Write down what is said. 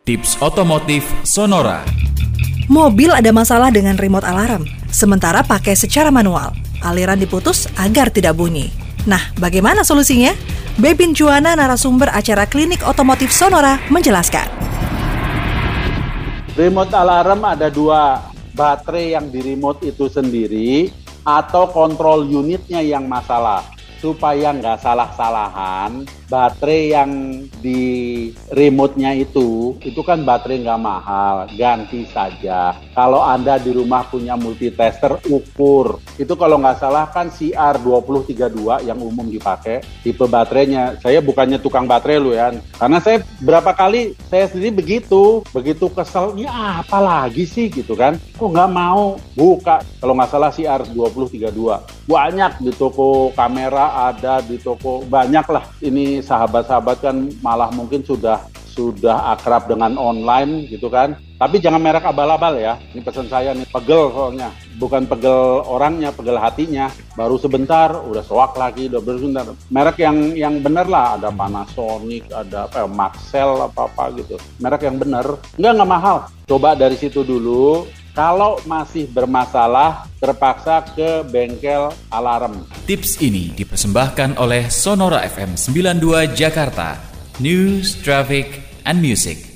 Tips otomotif Sonora. Mobil ada masalah dengan remote alarm, sementara pakai secara manual. Aliran diputus agar tidak bunyi. Nah, bagaimana solusinya? Bebin Juana, narasumber acara klinik otomotif Sonora, menjelaskan. Remote alarm ada dua, baterai yang di remote itu sendiri atau kontrol unitnya yang masalah supaya nggak salah-salahan baterai yang di remote-nya itu itu kan baterai nggak mahal ganti saja. Kalau anda di rumah punya multitester ukur. Itu kalau nggak salah kan CR2032 yang umum dipakai tipe baterainya. Saya bukannya tukang baterai lu ya karena saya berapa kali saya sendiri begitu. Begitu kesel ini apa lagi sih? Gitu kan. Kok nggak mau buka? Kalau nggak salah CR2032 banyak di toko kamera ada di toko banyak lah. Ini sahabat-sahabat kan malah mungkin sudah sudah akrab dengan online gitu kan. Tapi jangan merek abal-abal ya. Ini pesan saya nih pegel soalnya. Bukan pegel orangnya pegel hatinya. Baru sebentar udah soak lagi udah bersebentar merek yang yang bener lah. Ada Panasonic ada apa ya, Maxell apa apa gitu. Merek yang bener. Nggak nggak mahal. Coba dari situ dulu kalau masih bermasalah, terpaksa ke bengkel alarm. Tips ini dipersembahkan oleh Sonora FM 92 Jakarta. News, Traffic, and Music.